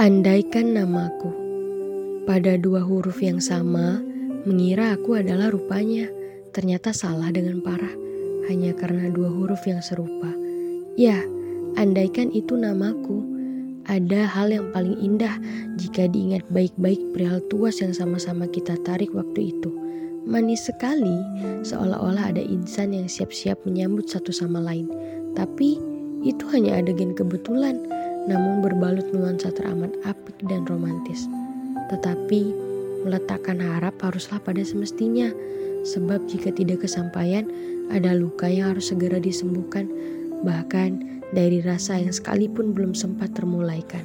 Andaikan namaku pada dua huruf yang sama, mengira aku adalah rupanya, ternyata salah dengan parah hanya karena dua huruf yang serupa. Ya, andaikan itu namaku, ada hal yang paling indah jika diingat baik-baik perihal tuas yang sama-sama kita tarik waktu itu. Manis sekali, seolah-olah ada insan yang siap-siap menyambut satu sama lain. Tapi itu hanya adegan kebetulan namun berbalut nuansa teramat apik dan romantis. Tetapi meletakkan harap haruslah pada semestinya, sebab jika tidak kesampaian, ada luka yang harus segera disembuhkan, bahkan dari rasa yang sekalipun belum sempat termulaikan.